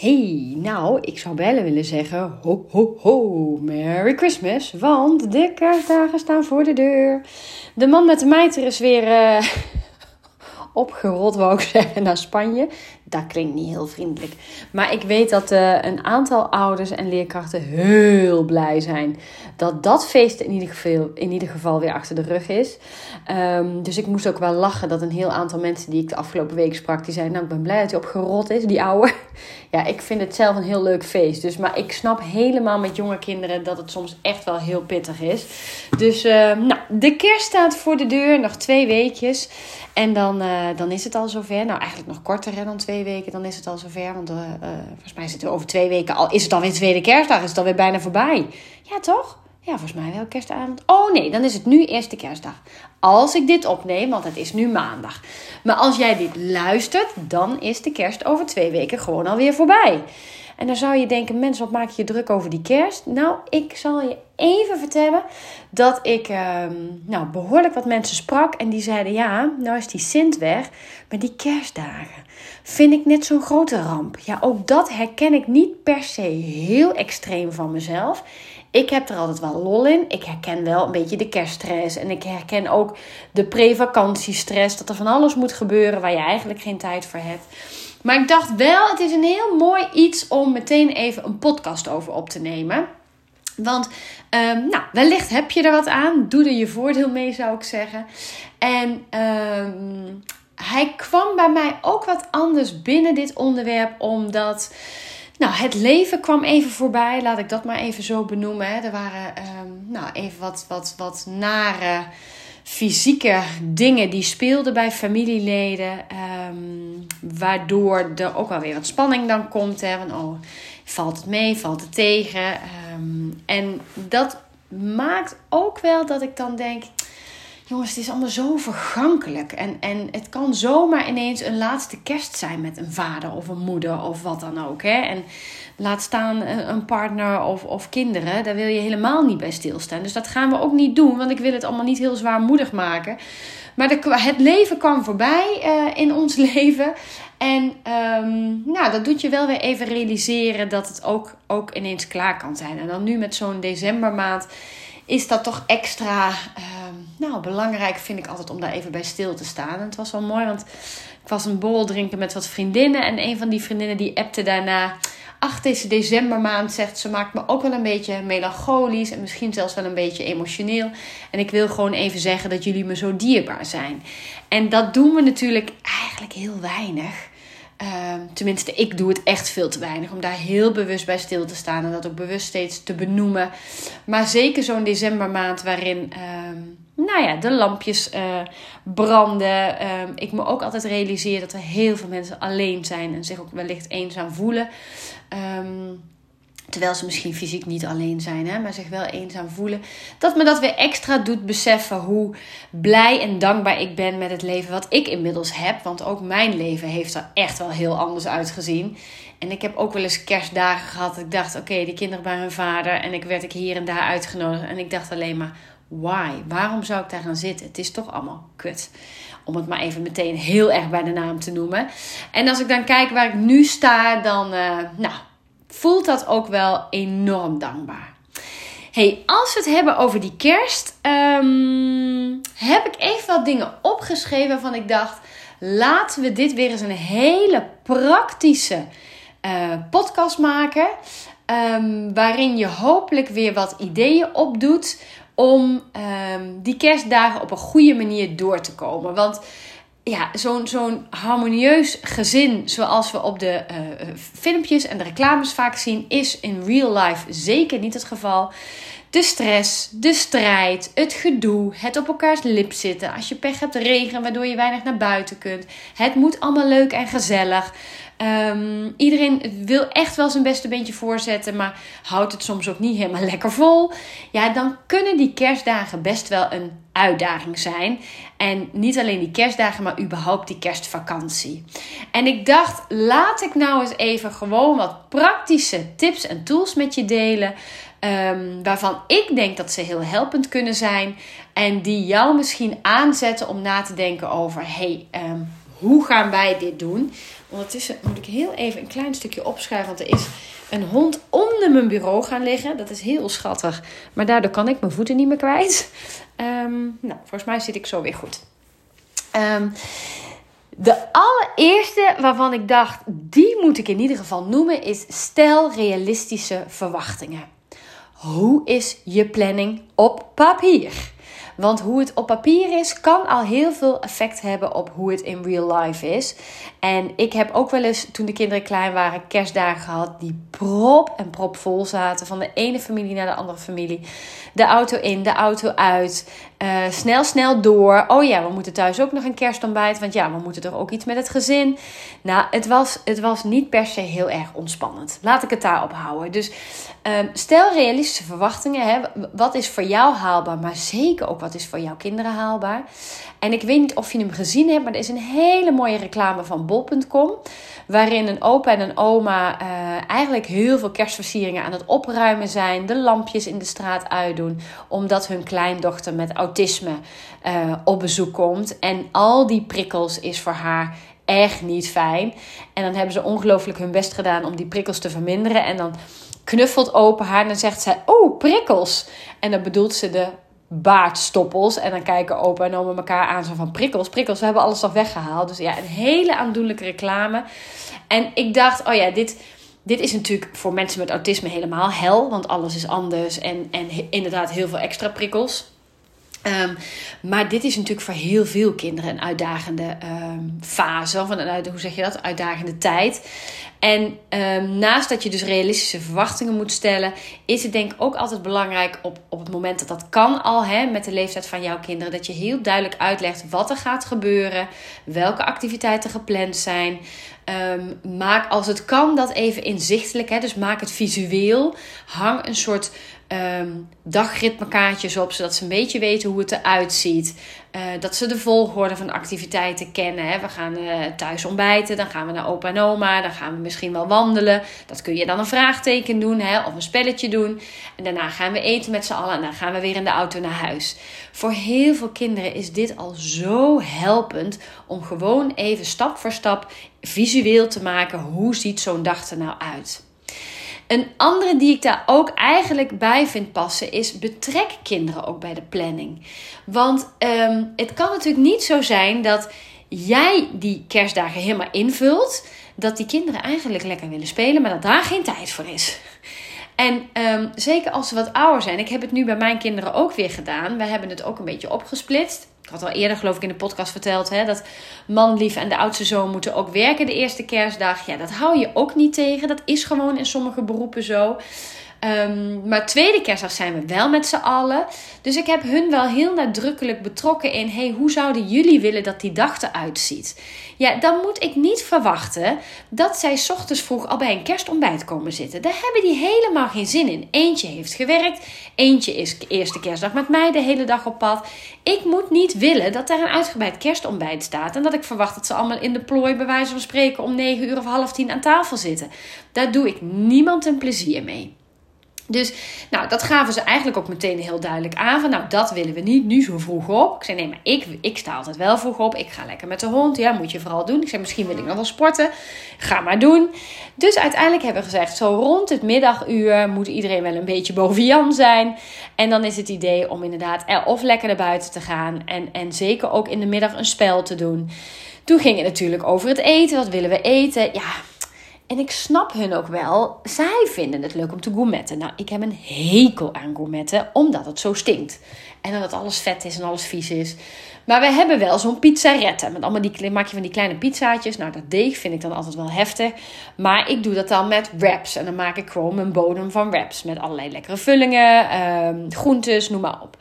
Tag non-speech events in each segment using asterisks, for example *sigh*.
Hey, nou, ik zou bijna willen zeggen: ho, ho, ho, Merry Christmas. Want de kerstdagen staan voor de deur. De man met de mijter is weer uh, *laughs* opgerold, wou ik zeggen, naar Spanje. Dat klinkt niet heel vriendelijk. Maar ik weet dat uh, een aantal ouders en leerkrachten heel blij zijn dat dat feest in ieder geval, in ieder geval weer achter de rug is. Um, dus ik moest ook wel lachen dat een heel aantal mensen die ik de afgelopen week sprak, die zeiden: Nou, ik ben blij dat hij opgerot is, die ouwe. *laughs* Ja, ik vind het zelf een heel leuk feest. Dus, maar ik snap helemaal met jonge kinderen dat het soms echt wel heel pittig is. Dus uh, nou, de kerst staat voor de deur, nog twee weekjes. En dan, uh, dan is het al zover. Nou, eigenlijk nog korter dan twee weken, dan is het al zover. Want uh, volgens mij zitten we over twee weken al. Is het alweer tweede kerstdag? Is het alweer bijna voorbij? Ja, toch? Ja, volgens mij wel kerstavond. Oh nee, dan is het nu eerste kerstdag. Als ik dit opneem, want het is nu maandag. Maar als jij dit luistert, dan is de kerst over twee weken gewoon alweer voorbij. En dan zou je denken, mensen, wat maak je je druk over die kerst? Nou, ik zal je even vertellen dat ik uh, nou, behoorlijk wat mensen sprak. En die zeiden, ja, nou is die Sint weg. Maar die kerstdagen vind ik net zo'n grote ramp. Ja, ook dat herken ik niet per se heel extreem van mezelf. Ik heb er altijd wel lol in. Ik herken wel een beetje de kerststress. En ik herken ook de pre-vakantiestress. Dat er van alles moet gebeuren waar je eigenlijk geen tijd voor hebt. Maar ik dacht wel, het is een heel mooi iets om meteen even een podcast over op te nemen. Want um, nou, wellicht heb je er wat aan. Doe er je voordeel mee, zou ik zeggen. En um, hij kwam bij mij ook wat anders binnen dit onderwerp, omdat. Nou, het leven kwam even voorbij, laat ik dat maar even zo benoemen. Er waren um, nou, even wat, wat, wat nare fysieke dingen die speelden bij familieleden. Um, waardoor er ook wel weer wat spanning dan komt. Hè, van, oh, valt het mee, valt het tegen? Um, en dat maakt ook wel dat ik dan denk jongens, het is allemaal zo vergankelijk. En, en het kan zomaar ineens een laatste kerst zijn met een vader of een moeder of wat dan ook. Hè? En laat staan een partner of, of kinderen, daar wil je helemaal niet bij stilstaan. Dus dat gaan we ook niet doen, want ik wil het allemaal niet heel zwaarmoedig maken. Maar de, het leven kwam voorbij uh, in ons *laughs* leven. En um, nou, dat doet je wel weer even realiseren dat het ook, ook ineens klaar kan zijn. En dan nu met zo'n decembermaand is dat toch extra uh, nou, belangrijk, vind ik altijd om daar even bij stil te staan. En het was wel mooi, want ik was een borrel drinken met wat vriendinnen. En een van die vriendinnen die appte daarna. Ach, deze decembermaand zegt ze maakt me ook wel een beetje melancholisch en misschien zelfs wel een beetje emotioneel. En ik wil gewoon even zeggen dat jullie me zo dierbaar zijn. En dat doen we natuurlijk eigenlijk heel weinig. Uh, tenminste, ik doe het echt veel te weinig om daar heel bewust bij stil te staan en dat ook bewust steeds te benoemen. Maar zeker zo'n decembermaand waarin, uh, nou ja, de lampjes uh, branden. Ehm, ik me ook altijd realiseer dat er heel veel mensen alleen zijn en zich ook wellicht eenzaam voelen. Um, terwijl ze misschien fysiek niet alleen zijn, hè, maar zich wel eenzaam voelen. Dat me dat weer extra doet beseffen hoe blij en dankbaar ik ben met het leven wat ik inmiddels heb. Want ook mijn leven heeft er echt wel heel anders uitgezien. En ik heb ook wel eens kerstdagen gehad. Ik dacht, oké, okay, die kinderen bij hun vader. En ik werd ik hier en daar uitgenodigd. En ik dacht alleen maar, why? Waarom zou ik daar gaan zitten? Het is toch allemaal kut. Om het maar even meteen heel erg bij de naam te noemen. En als ik dan kijk waar ik nu sta, dan, uh, nou voelt dat ook wel enorm dankbaar. Hey, als we het hebben over die kerst, um, heb ik even wat dingen opgeschreven waarvan ik dacht: laten we dit weer eens een hele praktische uh, podcast maken. Um, waarin je hopelijk weer wat ideeën opdoet om um, die kerstdagen op een goede manier door te komen. Want ja, zo'n zo'n harmonieus gezin, zoals we op de uh, filmpjes en de reclames vaak zien, is in real life zeker niet het geval. De stress, de strijd, het gedoe, het op elkaars lip zitten. Als je pech hebt, regen, waardoor je weinig naar buiten kunt. Het moet allemaal leuk en gezellig. Um, iedereen wil echt wel zijn beste beentje voorzetten, maar houdt het soms ook niet helemaal lekker vol. Ja, dan kunnen die kerstdagen best wel een uitdaging zijn. En niet alleen die kerstdagen, maar überhaupt die kerstvakantie. En ik dacht, laat ik nou eens even gewoon wat praktische tips en tools met je delen. Um, waarvan ik denk dat ze heel helpend kunnen zijn. En die jou misschien aanzetten om na te denken over: hey, um, hoe gaan wij dit doen? Ondertussen moet ik heel even een klein stukje opschuiven. Want er is een hond onder mijn bureau gaan liggen. Dat is heel schattig. Maar daardoor kan ik mijn voeten niet meer kwijt. Ehm, nou, volgens mij zit ik zo weer goed. Ehm, de allereerste waarvan ik dacht, die moet ik in ieder geval noemen, is stel realistische verwachtingen. Hoe is je planning op papier? Want hoe het op papier is, kan al heel veel effect hebben op hoe het in real life is. En ik heb ook wel eens, toen de kinderen klein waren, kerstdagen gehad die prop en prop vol zaten. Van de ene familie naar de andere familie. De auto in, de auto uit. Uh, snel, snel door. Oh ja, we moeten thuis ook nog een kerstontbijt. Want ja, we moeten toch ook iets met het gezin. Nou, het was, het was niet per se heel erg ontspannend. Laat ik het daarop houden. Dus um, stel realistische verwachtingen. Hè. Wat is voor jou haalbaar, maar zeker ook wat is voor jouw kinderen haalbaar. En ik weet niet of je hem gezien hebt, maar er is een hele mooie reclame van bol.com. Waarin een opa en een oma uh, eigenlijk heel veel kerstversieringen aan het opruimen zijn. De lampjes in de straat uitdoen. Omdat hun kleindochter met autisme uh, op bezoek komt. En al die prikkels is voor haar echt niet fijn. En dan hebben ze ongelooflijk hun best gedaan om die prikkels te verminderen. En dan knuffelt open haar en dan zegt zij: Oh, prikkels. En dan bedoelt ze de baardstoppels. En dan kijken opa en oma elkaar aan zo van prikkels. Prikkels, we hebben alles al weggehaald. Dus ja, een hele aandoenlijke reclame. En ik dacht, oh ja, dit, dit is natuurlijk voor mensen met autisme helemaal hel. Want alles is anders en, en inderdaad heel veel extra prikkels. Um, maar dit is natuurlijk voor heel veel kinderen een uitdagende um, fase. Of hoe zeg je dat? Uitdagende tijd. En um, naast dat je dus realistische verwachtingen moet stellen, is het denk ik ook altijd belangrijk op, op het moment dat dat kan al, hè, met de leeftijd van jouw kinderen, dat je heel duidelijk uitlegt wat er gaat gebeuren, welke activiteiten gepland zijn. Maak als het kan dat even inzichtelijk, hè, dus maak het visueel. Hang een soort um, dagritmekaartjes op, zodat ze een beetje weten hoe het eruit ziet. Uh, dat ze de volgorde van activiteiten kennen. Hè. We gaan uh, thuis ontbijten, dan gaan we naar opa en oma, dan gaan we misschien wel wandelen. Dat kun je dan een vraagteken doen hè, of een spelletje doen. En daarna gaan we eten met z'n allen en dan gaan we weer in de auto naar huis. Voor heel veel kinderen is dit al zo helpend om gewoon even stap voor stap visueel te maken hoe ziet zo'n dag er nou uit. Een andere die ik daar ook eigenlijk bij vind passen is betrek kinderen ook bij de planning. Want um, het kan natuurlijk niet zo zijn dat jij die kerstdagen helemaal invult, dat die kinderen eigenlijk lekker willen spelen, maar dat daar geen tijd voor is. En um, zeker als ze wat ouder zijn. Ik heb het nu bij mijn kinderen ook weer gedaan. We hebben het ook een beetje opgesplitst. Ik had al eerder, geloof ik, in de podcast verteld hè, dat manlief en de oudste zoon moeten ook werken de eerste kerstdag. Ja, dat hou je ook niet tegen. Dat is gewoon in sommige beroepen zo. Um, maar tweede kerstdag zijn we wel met z'n allen. Dus ik heb hun wel heel nadrukkelijk betrokken in: hey, hoe zouden jullie willen dat die dag eruit ziet? Ja, dan moet ik niet verwachten dat zij ochtends vroeg al bij een kerstontbijt komen zitten. Daar hebben die helemaal geen zin in. Eentje heeft gewerkt, eentje is eerste kerstdag met mij de hele dag op pad. Ik moet niet willen dat daar een uitgebreid kerstontbijt staat en dat ik verwacht dat ze allemaal in de plooi, bij wijze van spreken, om 9 uur of half tien aan tafel zitten. Daar doe ik niemand een plezier mee. Dus nou, dat gaven ze eigenlijk ook meteen heel duidelijk aan. Van nou, dat willen we niet nu zo vroeg op. Ik zei nee, maar ik, ik sta altijd wel vroeg op. Ik ga lekker met de hond. Ja, moet je vooral doen. Ik zei misschien wil ik nog wel sporten. Ga maar doen. Dus uiteindelijk hebben we gezegd, zo rond het middaguur moet iedereen wel een beetje boven Jan zijn. En dan is het idee om inderdaad of lekker naar buiten te gaan. En, en zeker ook in de middag een spel te doen. Toen ging het natuurlijk over het eten. Wat willen we eten? Ja, en ik snap hun ook wel. Zij vinden het leuk om te gourmetten. Nou, ik heb een hekel aan gourmetten, omdat het zo stinkt. En dat het alles vet is en alles vies is. Maar we hebben wel zo'n pizzarette. Met allemaal die, maak je van die kleine pizzaatjes. Nou, dat deeg vind ik dan altijd wel heftig. Maar ik doe dat dan met wraps. En dan maak ik gewoon mijn bodem van wraps. Met allerlei lekkere vullingen, um, groentes, noem maar op.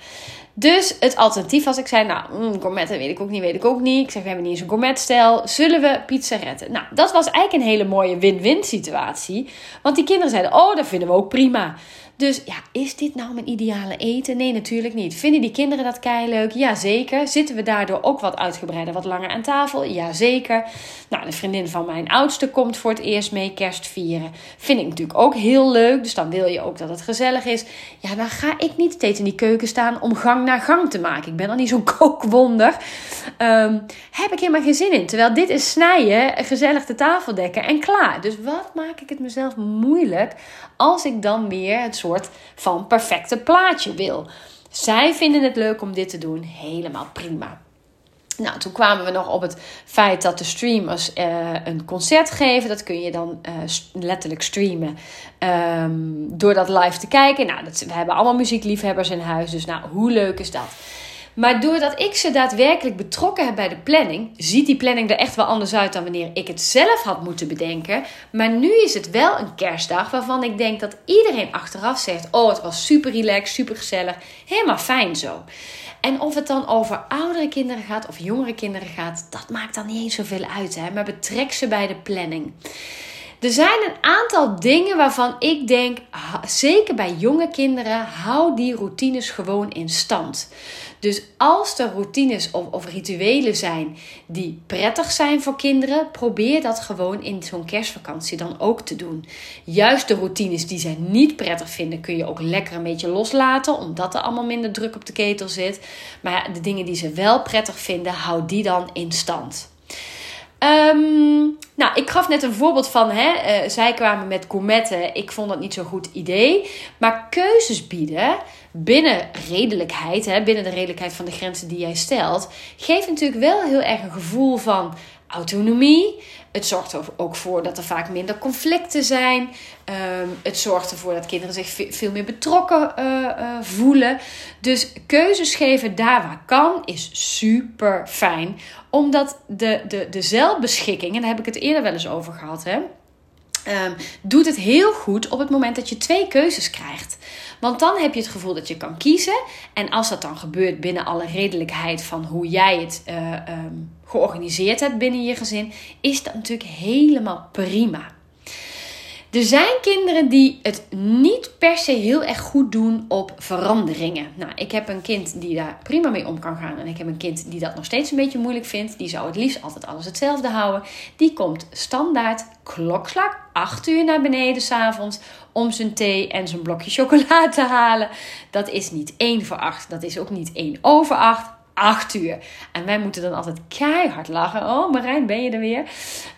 Dus het alternatief was, ik zei, nou, mm, gourmet, weet ik ook niet, weet ik ook niet. Ik zeg, we hebben niet eens een gourmetstijl. Zullen we pizza retten? Nou, dat was eigenlijk een hele mooie win-win situatie. Want die kinderen zeiden, oh, dat vinden we ook prima. Dus ja, is dit nou mijn ideale eten? Nee, natuurlijk niet. Vinden die kinderen dat leuk? Jazeker. Zitten we daardoor ook wat uitgebreider, wat langer aan tafel? Jazeker. Nou, de vriendin van mijn oudste komt voor het eerst mee kerst vieren. Vind ik natuurlijk ook heel leuk. Dus dan wil je ook dat het gezellig is. Ja, dan ga ik niet steeds in die keuken staan om gang na gang te maken. Ik ben dan niet zo'n *laughs* kookwonder. Um, heb ik helemaal geen zin in. Terwijl dit is snijden, gezellig de tafel dekken en klaar. Dus wat maak ik het mezelf moeilijk als ik dan weer het soort van perfecte plaatje wil? Zij vinden het leuk om dit te doen. Helemaal prima. Nou, toen kwamen we nog op het feit dat de streamers uh, een concert geven. Dat kun je dan uh, letterlijk streamen um, door dat live te kijken. Nou, dat, we hebben allemaal muziekliefhebbers in huis. Dus nou, hoe leuk is dat? Maar doordat ik ze daadwerkelijk betrokken heb bij de planning, ziet die planning er echt wel anders uit dan wanneer ik het zelf had moeten bedenken. Maar nu is het wel een kerstdag waarvan ik denk dat iedereen achteraf zegt: Oh, het was super relaxed, super gezellig, helemaal fijn zo. En of het dan over oudere kinderen gaat of jongere kinderen gaat, dat maakt dan niet eens zoveel uit. Hè? Maar betrek ze bij de planning. Er zijn een aantal dingen waarvan ik denk, zeker bij jonge kinderen, hou die routines gewoon in stand. Dus als er routines of, rituelen zijn die prettig zijn voor kinderen, probeer dat gewoon in zo'n kerstvakantie dan ook te doen. Juist de routines die zij niet prettig vinden, kun je ook lekker een beetje loslaten, omdat er allemaal minder druk op de ketel zit. Maar de dingen die ze wel prettig vinden, hou die dan in stand. Um, nou, ik gaf net een voorbeeld van, hè, uh, zij kwamen met gourmetten. Ik vond dat niet zo'n goed idee. Maar keuzes bieden binnen redelijkheid, hè, binnen de redelijkheid van de grenzen die jij stelt, geeft natuurlijk wel heel erg een gevoel van autonomie. Het zorgt er ook voor dat er vaak minder conflicten zijn. Um, het zorgt ervoor dat kinderen zich veel meer betrokken uh, uh, voelen. Dus keuzes geven daar waar kan is super fijn. Omdat de, de, de zelfbeschikking, en daar heb ik het eerder wel eens over gehad, hè, um, doet het heel goed op het moment dat je twee keuzes krijgt. Want dan heb je het gevoel dat je kan kiezen. En als dat dan gebeurt binnen alle redelijkheid van hoe jij het uh, um, georganiseerd hebt binnen je gezin, is dat natuurlijk helemaal prima. Er zijn kinderen die het niet per se heel erg goed doen op veranderingen. Nou, ik heb een kind die daar prima mee om kan gaan. En ik heb een kind die dat nog steeds een beetje moeilijk vindt. Die zou het liefst altijd alles hetzelfde houden. Die komt standaard klokslag 8 uur naar beneden s'avonds om zijn thee en zijn blokje chocola te halen. Dat is niet 1 voor 8. Dat is ook niet 1 over 8 acht uur. En wij moeten dan altijd keihard lachen. Oh, Marijn, ben je er weer?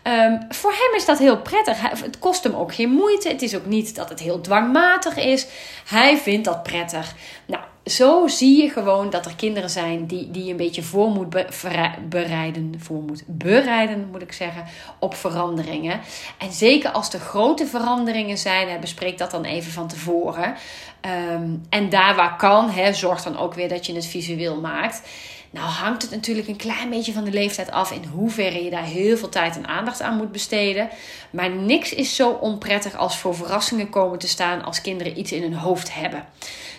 Um, voor hem is dat heel prettig. Het kost hem ook geen moeite. Het is ook niet dat het heel dwangmatig is. Hij vindt dat prettig. Nou, zo zie je gewoon dat er kinderen zijn die, die je een beetje voor moet bereiden, voor moet bereiden, moet ik zeggen, op veranderingen. En zeker als er grote veranderingen zijn, bespreek dat dan even van tevoren. Um, en daar waar kan, hè, zorg dan ook weer dat je het visueel maakt. Nou hangt het natuurlijk een klein beetje van de leeftijd af in hoeverre je daar heel veel tijd en aandacht aan moet besteden. Maar niks is zo onprettig als voor verrassingen komen te staan als kinderen iets in hun hoofd hebben.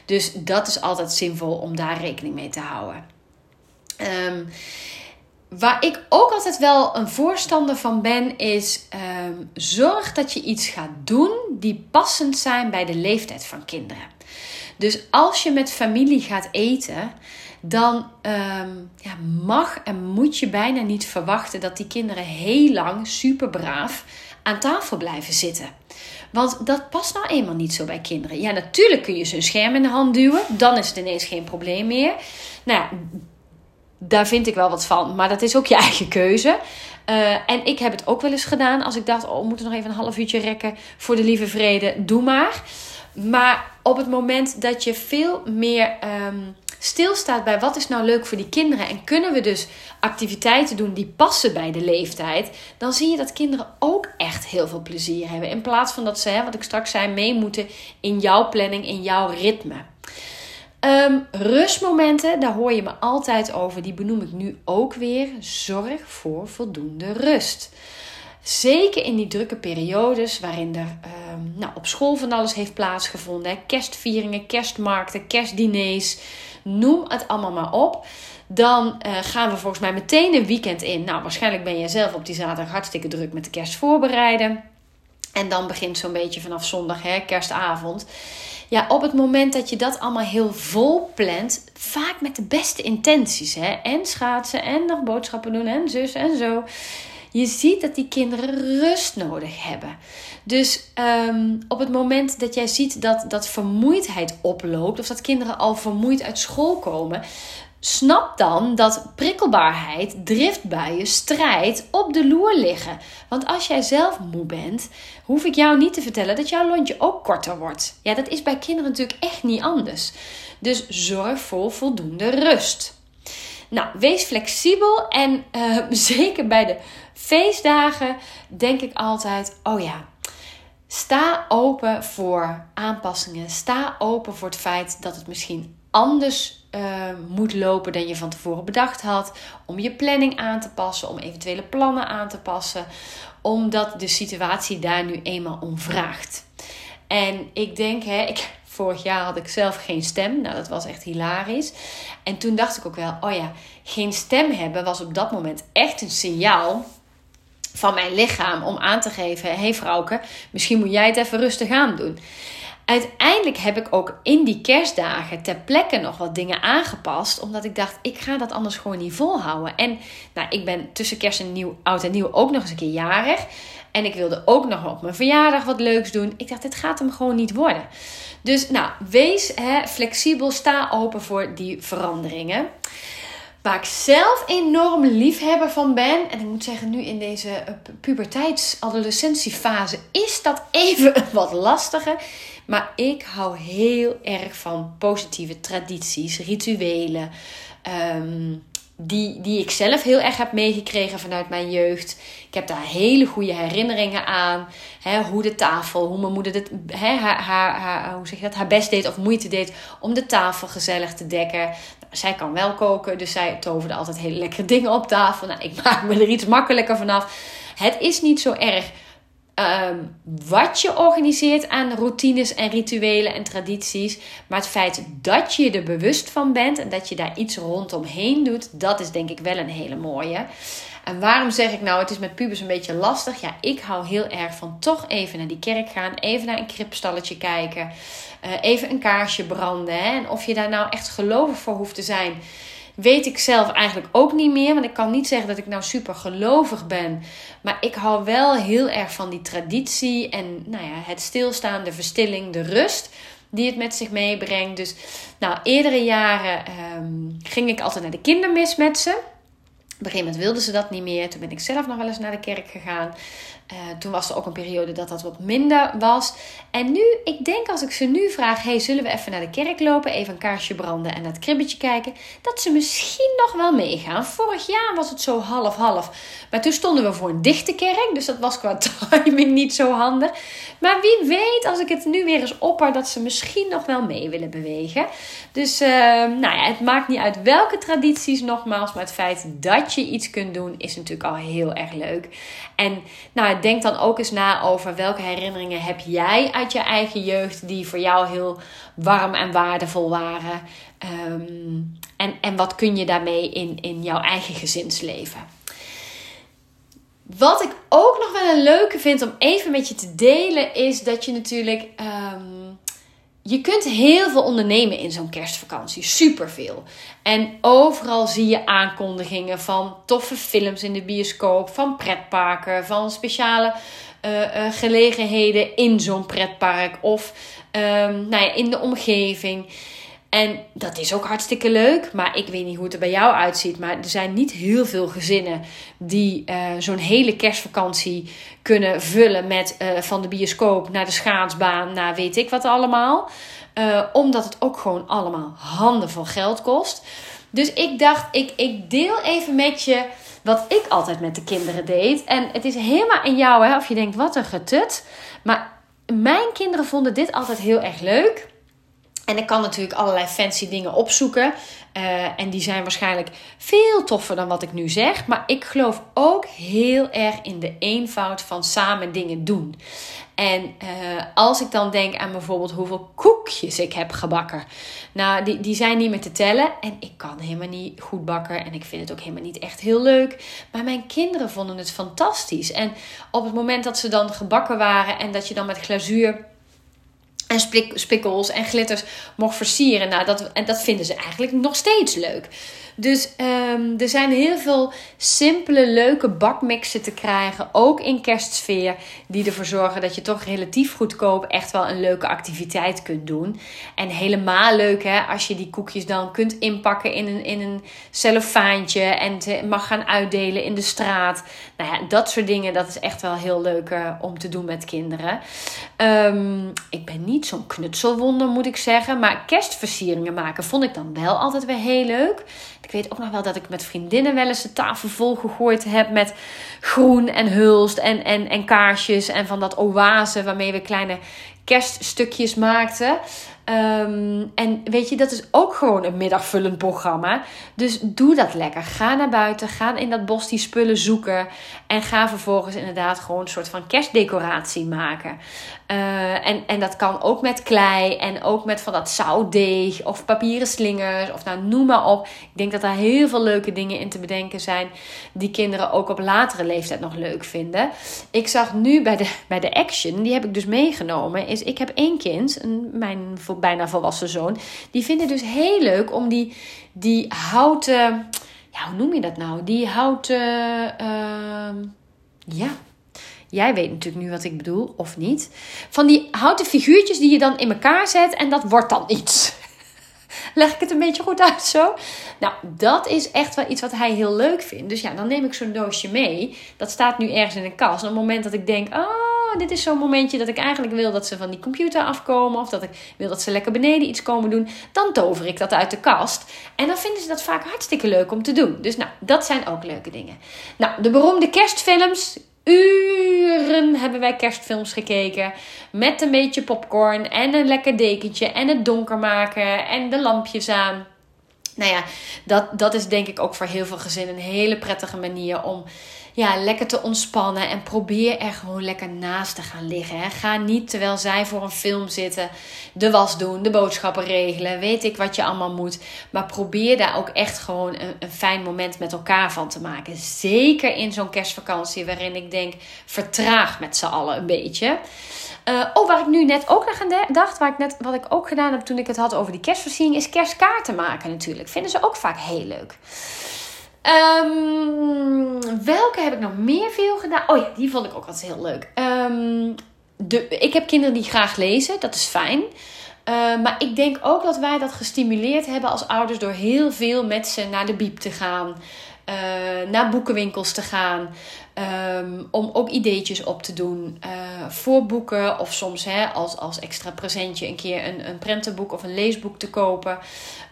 Dus dat is altijd zinvol om daar rekening mee te houden. Um, waar ik ook altijd wel een voorstander van ben, is um, zorg dat je iets gaat doen die passend zijn bij de leeftijd van kinderen. Dus als je met familie gaat eten, dan um, ja, mag en moet je bijna niet verwachten dat die kinderen heel lang super braaf aan tafel blijven zitten. Want dat past nou eenmaal niet zo bij kinderen. Ja, natuurlijk kun je ze een scherm in de hand duwen. Dan is het ineens geen probleem meer. Nou daar vind ik wel wat van. Maar dat is ook je eigen keuze. Uh, en ik heb het ook wel eens gedaan. Als ik dacht, oh, we moeten nog even een half uurtje rekken voor de lieve vrede. Doe maar. Maar op het moment dat je veel meer um, stilstaat bij wat is nou leuk voor die kinderen en kunnen we dus activiteiten doen die passen bij de leeftijd, dan zie je dat kinderen ook echt heel veel plezier hebben. In plaats van dat ze, hè, wat ik straks zei, mee moeten in jouw planning, in jouw ritme. Um, rustmomenten, daar hoor je me altijd over. Die benoem ik nu ook weer. Zorg voor voldoende rust. Zeker in die drukke periodes waarin er um, nou, op school van alles heeft plaatsgevonden. Kerstvieringen, kerstmarkten, kerstdiners. Noem het allemaal maar op. Dan uh, gaan we volgens mij meteen een weekend in. Nou, waarschijnlijk ben je zelf op die zaterdag hartstikke druk met de kerst voorbereiden. En dan begint zo'n beetje vanaf zondag, hè, kerstavond. ja, op het moment dat je dat allemaal heel vol plant, vaak met de beste intenties, hè, en schaatsen en nog boodschappen doen en zus en zo. Je ziet dat die kinderen rust nodig hebben. Dus ehm, op het moment dat jij ziet dat, dat vermoeidheid oploopt, of dat kinderen al vermoeid uit school komen, Snap dan dat prikkelbaarheid, driftbuien, strijd op de loer liggen. Want als jij zelf moe bent, hoef ik jou niet te vertellen dat jouw lontje ook korter wordt. Ja, dat is bij kinderen natuurlijk echt niet anders. Dus zorg voor voldoende rust. Nou, wees flexibel en uh, *laughs* zeker bij de feestdagen denk ik altijd: oh ja, sta open voor aanpassingen. Sta open voor het feit dat het misschien anders uh, moet lopen dan je van tevoren bedacht had. Om je planning aan te passen, om eventuele plannen aan te passen. Omdat de situatie daar nu eenmaal om vraagt. En ik denk, hè, ik, vorig jaar had ik zelf geen stem. Nou, dat was echt hilarisch. En toen dacht ik ook wel, oh ja, geen stem hebben was op dat moment echt een signaal van mijn lichaam om aan te geven: hé hey vrouwke, misschien moet jij het even rustig aan doen. Uiteindelijk heb ik ook in die kerstdagen ter plekke nog wat dingen aangepast. Omdat ik dacht, ik ga dat anders gewoon niet volhouden. En nou, ik ben tussen kerst en nieuw, oud en nieuw ook nog eens een keer jarig. En ik wilde ook nog op mijn verjaardag wat leuks doen. Ik dacht, dit gaat hem gewoon niet worden. Dus nou, wees hè, flexibel, sta open voor die veranderingen. Waar ik zelf enorm liefhebber van ben. En ik moet zeggen, nu in deze eh, puberteits-adolescentiefase is dat even *laughs* wat lastiger. Maar ik hou heel erg van positieve tradities, rituelen. Ehm, die, die ik zelf heel erg heb meegekregen vanuit mijn jeugd. Ik heb daar hele goede herinneringen aan. Hè, hoe de tafel, hoe mijn moeder dit, hè, haar, haar, haar, hoe zeg je dat, haar best deed of moeite deed om de tafel gezellig te dekken. Zij kan wel koken, dus zij toverde altijd hele lekkere dingen op tafel. Nou, ik *laughs* maak me er iets makkelijker vanaf. Het is niet zo erg Ehm, wat je organiseert aan routines en rituelen en tradities. Maar het feit dat je er bewust van bent en dat je daar iets rondomheen doet, dat is denk ik wel een hele mooie. En waarom zeg ik nou, het is met pubers een beetje lastig? Ja, ik hou heel erg van toch even naar die kerk gaan, even naar een kripstalletje kijken, uh, even een kaarsje branden. Hè? En of je daar nou echt gelovig voor hoeft te zijn, weet ik zelf eigenlijk ook niet meer. Want ik kan niet zeggen dat ik nou super gelovig ben. Maar ik hou wel heel erg van die traditie en nou ja, het stilstaan, de verstilling, de rust die het met zich meebrengt. Dus nou, eerdere jaren ehm, ging ik altijd naar de kindermis met ze. Op een gegeven moment wilden ze dat niet meer. Toen ben ik zelf nog wel eens naar de kerk gegaan. Uh, toen was er ook een periode dat dat wat minder was. En nu, ik denk als ik ze nu vraag: hey, zullen we even naar de kerk lopen, even een kaarsje branden en naar het kribbetje kijken? Dat ze misschien nog wel meegaan. Vorig jaar was het zo half-half. Maar toen stonden we voor een dichte kerk, dus dat was qua *laughs* timing niet zo handig. Maar wie weet, als ik het nu weer eens opper, dat ze misschien nog wel mee willen bewegen. Dus uh, nou ja, het maakt niet uit welke tradities, nogmaals. Maar het feit dat je iets kunt doen, is natuurlijk al heel erg leuk. En nou, denk dan ook eens na over welke herinneringen heb jij uit je eigen jeugd die voor jou heel warm en waardevol waren. Ehm, en, en wat kun je daarmee in, in jouw eigen gezinsleven? Wat ik ook nog wel een leuke vind om even met je te delen, is dat je natuurlijk. Ehm, je kunt heel veel ondernemen in zo'n kerstvakantie. Superveel. En overal zie je aankondigingen van toffe films in de bioscoop, van pretparken, van speciale uh, gelegenheden in zo'n pretpark of um, nou ja, in de omgeving. En dat is ook hartstikke leuk. Maar ik weet niet hoe het er bij jou uitziet. Maar er zijn niet heel veel gezinnen die uh, zo'n hele kerstvakantie kunnen vullen met uh, van de bioscoop naar de schaatsbaan, naar weet ik wat allemaal. Uh, omdat het ook gewoon allemaal handen van geld kost. Dus ik dacht, ik, ik deel even met je wat ik altijd met de kinderen deed. En het is helemaal in jou, hè, of je denkt, wat een getut. Maar mijn kinderen vonden dit altijd heel erg leuk. En ik kan natuurlijk allerlei fancy dingen opzoeken. Uh, en die zijn waarschijnlijk veel toffer dan wat ik nu zeg. Maar ik geloof ook heel erg in de eenvoud van samen dingen doen. En uh, als ik dan denk aan bijvoorbeeld hoeveel koekjes ik heb gebakken. Nou, die, die zijn niet meer te tellen. En ik kan helemaal niet goed bakken. En ik vind het ook helemaal niet echt heel leuk. Maar mijn kinderen vonden het fantastisch. En op het moment dat ze dan gebakken waren en dat je dan met glazuur en spikkels en glitters mocht versieren. Nou, dat, en dat vinden ze eigenlijk nog steeds leuk. Dus um, er zijn heel veel simpele, leuke bakmixen te krijgen. Ook in kerstsfeer. Die ervoor zorgen dat je toch relatief goedkoop echt wel een leuke activiteit kunt doen. En helemaal leuk hè, als je die koekjes dan kunt inpakken in een, in een. En mag gaan uitdelen in de straat. Nou ja, dat soort dingen. Dat is echt wel heel leuk uh, om te doen met kinderen. Um, ik ben niet zo'n knutselwonder moet ik zeggen. Maar kerstversieringen maken vond ik dan wel altijd weer heel leuk. Weet ook nog wel dat ik met vriendinnen wel eens de tafel vol gegooid heb met groen en hulst en, en, en kaarsjes en van dat oase waarmee we kleine kerststukjes maakten. Ehm, en weet je, dat is ook gewoon een middagvullend programma. Dus doe dat lekker. Ga naar buiten. Ga in dat bos die spullen zoeken. En ga vervolgens inderdaad gewoon een soort van kerstdecoratie maken. Uh, en, en dat kan ook met klei. En ook met van dat zoutdeeg. Of papieren slingers. Of nou, noem maar op. Ik denk dat daar heel veel leuke dingen in te bedenken zijn. Die kinderen ook op latere leeftijd nog leuk vinden. Ik zag nu bij de, bij de Action. Die heb ik dus meegenomen. Is ik heb één kind. Een, mijn bijna volwassen zoon. Die vinden dus heel leuk om die, die houten. Ja, hoe noem je dat nou? Die houten. Uh, ja. Jij weet natuurlijk nu wat ik bedoel, of niet. Van die houten figuurtjes die je dan in elkaar zet en dat wordt dan iets. Leg ik het een beetje goed uit zo? Nou, dat is echt wel iets wat hij heel leuk vindt. Dus ja, dan neem ik zo'n doosje mee. Dat staat nu ergens in een kast. En op het moment dat ik denk, oh, dit is zo'n momentje dat ik eigenlijk wil dat ze van die computer afkomen. Of dat ik wil dat ze lekker beneden iets komen doen. Dan tover ik dat uit de kast. En dan vinden ze dat vaak hartstikke leuk om te doen. Dus nou, dat zijn ook leuke dingen. Nou, de beroemde kerstfilms uren hebben wij kerstfilms gekeken. Met een beetje popcorn en een lekker dekentje en het donker maken en de lampjes aan. Nou ja, dat, dat is denk ik ook voor heel veel gezinnen een hele prettige manier om ja, lekker te ontspannen. En probeer er gewoon lekker naast te gaan liggen. Hè. Ga niet terwijl zij voor een film zitten, de was doen, de boodschappen regelen. Weet ik wat je allemaal moet. Maar probeer daar ook echt gewoon een, een fijn moment met elkaar van te maken. Zeker in zo'n kerstvakantie, waarin ik denk, vertraag met z'n allen een beetje. Uh, oh, waar ik nu net ook nog aan dacht, waar ik net, wat ik ook gedaan heb toen ik het had over die kerstversiering, is kerstkaarten maken natuurlijk. Vinden ze ook vaak heel leuk. Um, welke heb ik nog meer veel gedaan? Oh ja, die vond ik ook altijd heel leuk. Um, de, ik heb kinderen die graag lezen, dat is fijn. Uh, maar ik denk ook dat wij dat gestimuleerd hebben als ouders door heel veel met ze naar de biep te gaan. Uh, naar boekenwinkels te gaan. Om ook ideetjes op te doen uh, voor boeken. Of soms hè, als, als extra presentje een keer een, een prentenboek of een leesboek te kopen.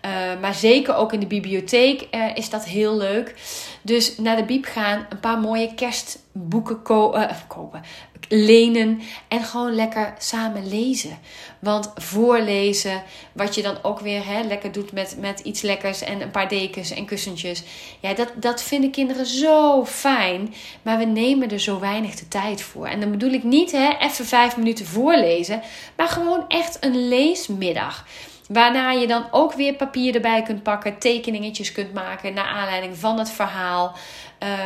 Uh, maar zeker ook in de bibliotheek uh, is dat heel leuk. Dus naar de biep gaan, een paar mooie kerstboeken ko kopen, lenen en gewoon lekker samen lezen. Want voorlezen, wat je dan ook weer hè, lekker doet met, met iets lekkers en een paar dekens en kussentjes. Ja, dat, dat vinden kinderen zo fijn. Maar we nemen er zo weinig de tijd voor. En dan bedoel ik niet hè, even vijf minuten voorlezen, maar gewoon echt een leesmiddag. Waarna je dan ook weer papier erbij kunt pakken, tekeningetjes kunt maken naar aanleiding van het verhaal.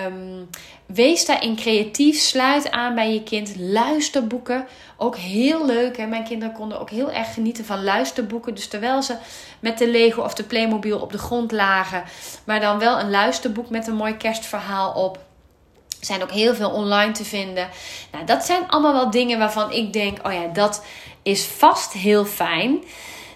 Um, wees daarin creatief. Sluit aan bij je kind. Luisterboeken. Ook heel leuk. Hè? Mijn kinderen konden ook heel erg genieten van luisterboeken. Dus terwijl ze met de Lego of de Playmobil op de grond lagen. Maar dan wel een luisterboek met een mooi kerstverhaal op. Zijn ook heel veel online te vinden. Nou, dat zijn allemaal wel dingen waarvan ik denk: oh ja, dat is vast heel fijn.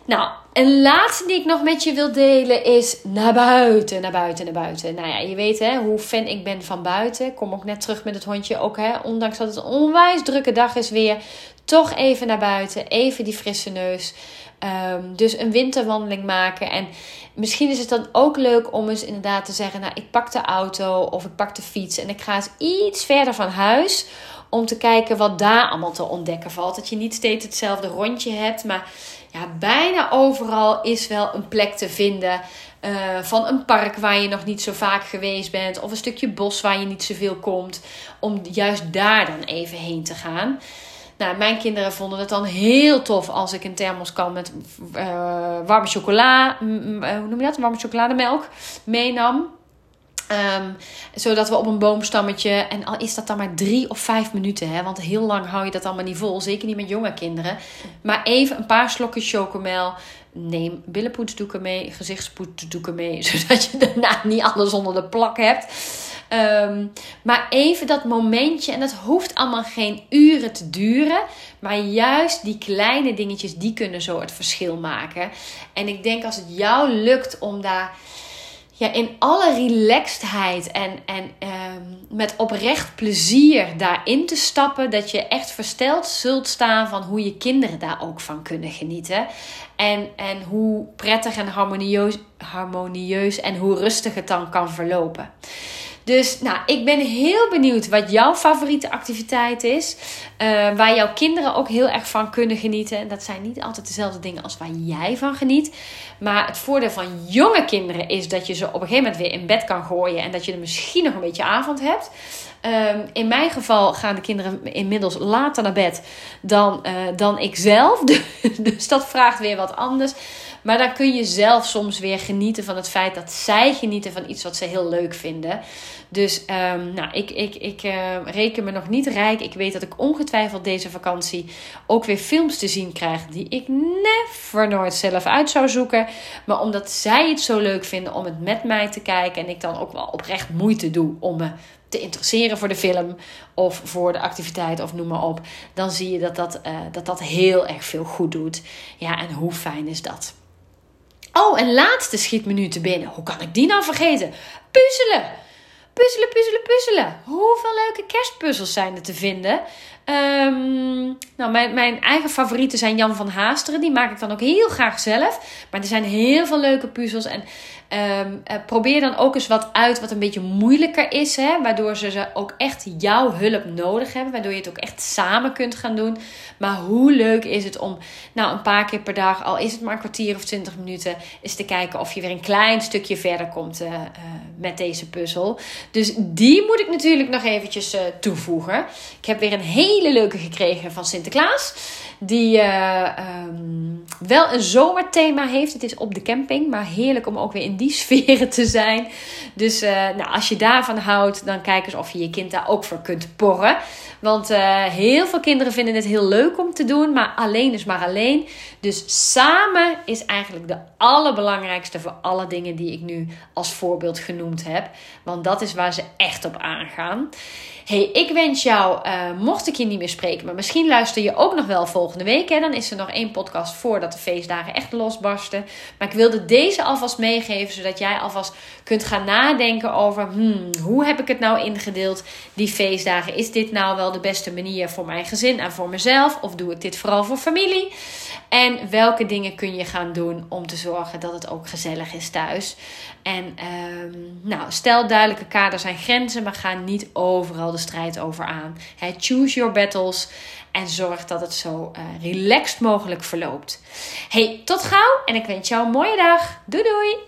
Nou, een laatste die ik nog met je wil delen is naar buiten, naar buiten, naar buiten. Nou ja, je weet hè, hoe fan ik ben van buiten. Ik kom ook net terug met het hondje. Ook hè, ondanks dat het een onwijs drukke dag is weer. Toch even naar buiten, even die frisse neus. Um, dus een winterwandeling maken. En misschien is het dan ook leuk om eens inderdaad te zeggen: Nou, ik pak de auto of ik pak de fiets en ik ga eens iets verder van huis. Om te kijken wat daar allemaal te ontdekken valt. Dat je niet steeds hetzelfde rondje hebt, maar ja, bijna overal is wel een plek te vinden. Uh, van een park waar je nog niet zo vaak geweest bent. Of een stukje bos waar je niet zoveel komt. Om juist daar dan even heen te gaan. Nou, mijn kinderen vonden het dan heel tof als ik een thermos kan met uh, warme chocola. Uh, hoe noem je dat? Warme chocolademelk meenam. Ehm, zodat we op een boomstammetje, en al is dat dan maar drie of vijf minuten, hè, want heel lang hou je dat allemaal niet vol, zeker niet met jonge kinderen. Maar even een paar slokjes chocomel. Neem billenpoetsdoeken mee, gezichtspoetsdoeken mee, *laughs* zodat je daarna niet alles onder de plak hebt. Ehm, maar even dat momentje, en dat hoeft allemaal geen uren te duren, maar juist die kleine dingetjes, die kunnen zo het verschil maken. En ik denk als het jou lukt om daar ja, in alle relaxedheid en, en ehm, met oprecht plezier daarin te stappen, dat je echt versteld zult staan van hoe je kinderen daar ook van kunnen genieten. En, en hoe prettig en harmonieus, harmonieus en hoe rustig het dan kan verlopen. Dus nou, ik ben heel benieuwd wat jouw favoriete activiteit is. Uh, waar jouw kinderen ook heel erg van kunnen genieten. En dat zijn niet altijd dezelfde dingen als waar jij van geniet. Maar het voordeel van jonge kinderen is dat je ze op een gegeven moment weer in bed kan gooien. En dat je er misschien nog een beetje avond hebt. Um, in mijn geval gaan de kinderen inmiddels later naar bed dan, uh, dan ik zelf. *laughs* dus dat vraagt weer wat anders. Maar dan kun je zelf soms weer genieten van het feit dat zij genieten van iets wat ze heel leuk vinden. Dus um, nou, ik, ik, ik uh, reken me nog niet rijk. Ik weet dat ik ongetwijfeld deze vakantie ook weer films te zien krijg die ik never nooit zelf uit zou zoeken. Maar omdat zij het zo leuk vinden om het met mij te kijken en ik dan ook wel oprecht moeite doe om me te interesseren voor de film of voor de activiteit of noem maar op, dan zie je dat dat, uh, dat, dat heel erg veel goed doet. Ja, en hoe fijn is dat? Oh, en laatste schiet me nu te binnen. Hoe kan ik die nou vergeten? Puzzelen! Puzzelen, puzzelen, puzzelen. Hoeveel leuke kerstpuzzels zijn er te vinden? Um, nou, mijn, mijn eigen favorieten zijn Jan van Haasteren. Die maak ik dan ook heel graag zelf. Maar er zijn heel veel leuke puzzels. En um, probeer dan ook eens wat uit wat een beetje moeilijker is. Hè? Waardoor ze ook echt jouw hulp nodig hebben. Waardoor je het ook echt samen kunt gaan doen. Maar hoe leuk is het om nou, een paar keer per dag, al is het maar een kwartier of twintig minuten, eens te kijken of je weer een klein stukje verder komt uh, uh, met deze puzzel. Dus die moet ik natuurlijk nog eventjes toevoegen. Ik heb weer een hele leuke gekregen van Sinterklaas. Die um, wel een zomerthema heeft. Het is op de camping, maar heerlijk om ook weer in die *laughs* sferen te zijn. Dus uh, nou, als je daarvan houdt, dan kijk eens of je je kind daar ook voor kunt porren. Want uh, heel veel kinderen vinden het heel leuk om te doen, maar alleen is maar alleen. Dus samen is eigenlijk de allerbelangrijkste voor alle dingen die ik nu als voorbeeld genoemd heb. Want dat is waar ze echt op aangaan. Hey, ik wens jou, mocht ik je niet meer spreken, maar misschien luister je ook nog wel volgende week. Hè? Dan is er nog één podcast voordat de feestdagen echt losbarsten. Maar ik wilde deze alvast meegeven, zodat jij alvast kunt gaan nadenken over hmm, hoe heb ik het nou ingedeeld, die feestdagen. Is dit nou wel de beste manier voor mijn gezin en voor mezelf? Of doe ik dit vooral voor familie? En welke dingen kun je gaan doen om te zorgen dat het ook gezellig is thuis? En um, nou, stel duidelijke kaders en grenzen, maar ga niet overal de strijd over aan. Choose your battles en zorg dat het zo uh, relaxed mogelijk verloopt. Hey, tot gauw en ik wens jou een mooie dag. Doei doei!